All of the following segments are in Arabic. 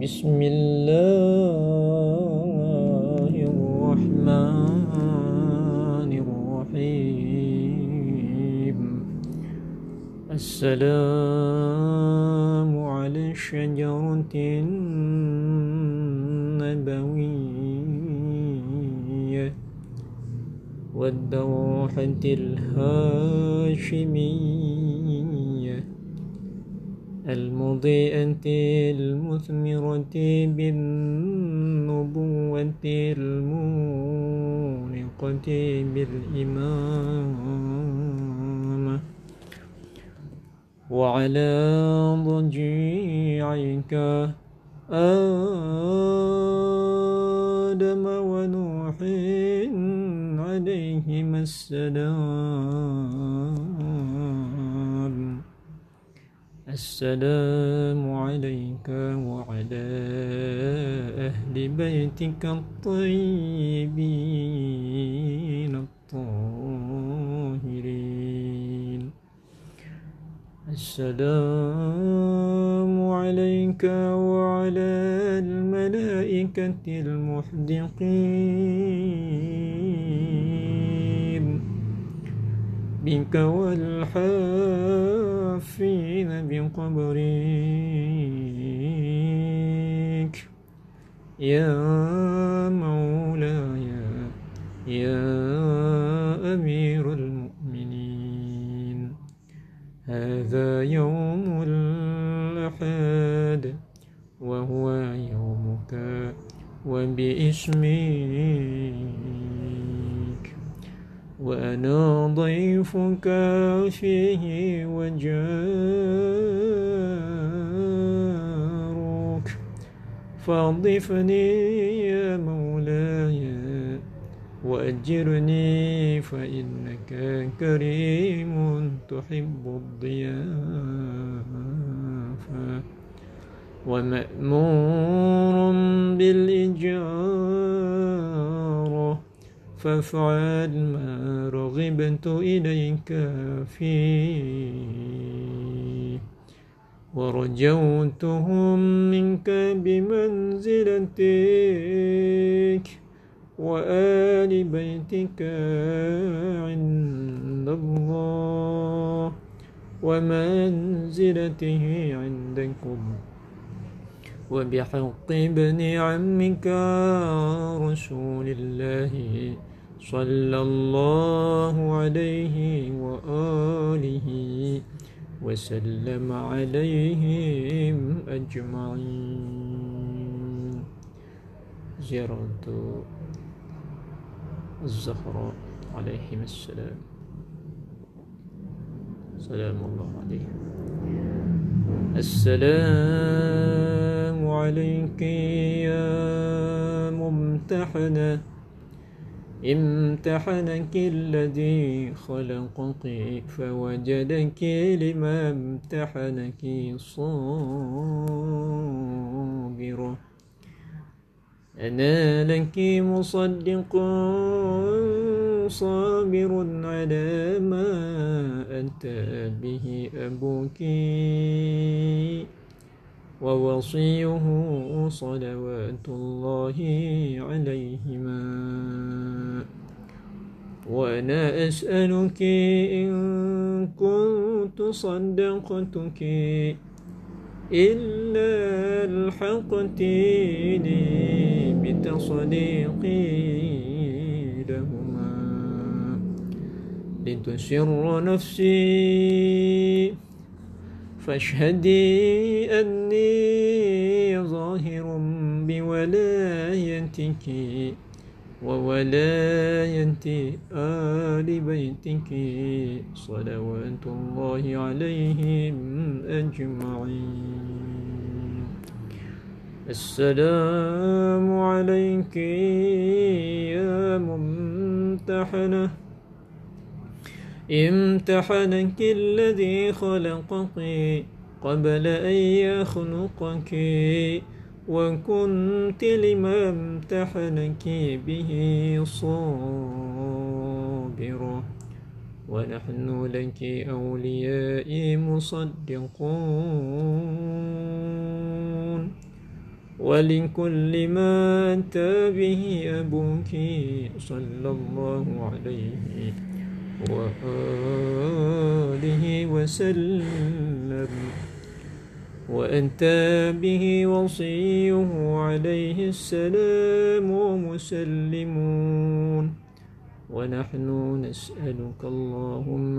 بسم الله الرحمن الرحيم. السلام على الشجرة النبوية والدوحة الهاشمية. المضيئة المثمرة بالنبوة المونقة بالإمامة وعلى ضجيعك آدم ونوح عليهما السلام. السلام عليك وعلى أهل بيتك الطيبين الطاهرين. السلام عليك وعلى الملائكة المحدقين. بك والحافين بقبرك. يا مولاي يا أمير المؤمنين هذا يوم الأحد وهو يومك. وبإسمك وأنا ضيفك فيه وجارك. فاضفني يا مولاي وأجرني فإنك كريم تحب الضيافة. ومأمور بالإجارة فافعل ما رغبت إليك فيه ورجوتهم منك بمنزلتك وآل بيتك عند الله ومنزلته عندكم. وبحق ابن عمك رسول الله. صلى الله عليه وآله وسلم عليهم أجمعين. زيارة الزهراء عليهم السلام. سلام الله عليهم السلام عليك يا ممتحنة. امتحنك الذي خلقك فوجدك لما امتحنك صابرة أنا لك مصدق صابر على ما أتى به أبوك. ووصيه صلوات الله عليهما. وأنا أسألك إن كنت صدقتك إلا الحقتني بتصديقي لهما. لتسر نفسي. فاشهدي أني ظاهر بولايتك وولاية آل بيتك. صلوات الله عليهم أجمعين. السلام عليك يا ممتحنة. امتحنك الذي خلقك قبل أن يخلقك. وكنت لما امتحنك به صابرة ونحن لك أولياء مصدقون. ولكل ما أتى به أبوك صلى الله عليه وآله وسلم. وأنت به وصيه عليه السلام ومسلمون ونحن نسألك اللهم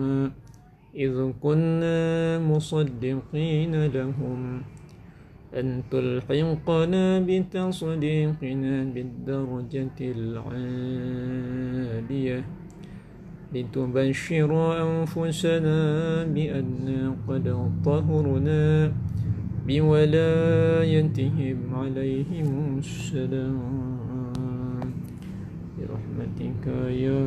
إذ كنا مصدقين لهم أن تلحقنا بتصديقنا بالدرجة العالية. لتبشر أنفسنا بأننا قد طهرنا بولايتهم عليهم السلام. برحمتك يا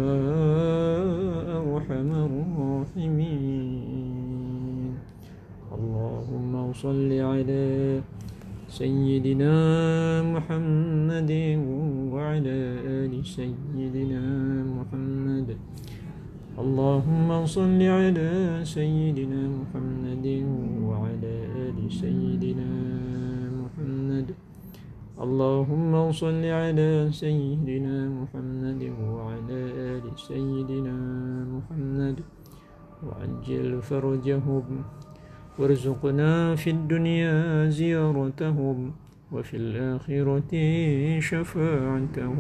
أرحم الراحمين. اللهم صل على سيدنا محمد وعلى آل سيدنا محمد. اللهم صل على سيدنا محمد وعلى آل سيدنا محمد. اللهم صل على سيدنا محمد وعلى آل سيدنا محمد. وعجل فرجهم. وارزقنا في الدنيا زيارتهم وفي الآخرة شفاعتهم.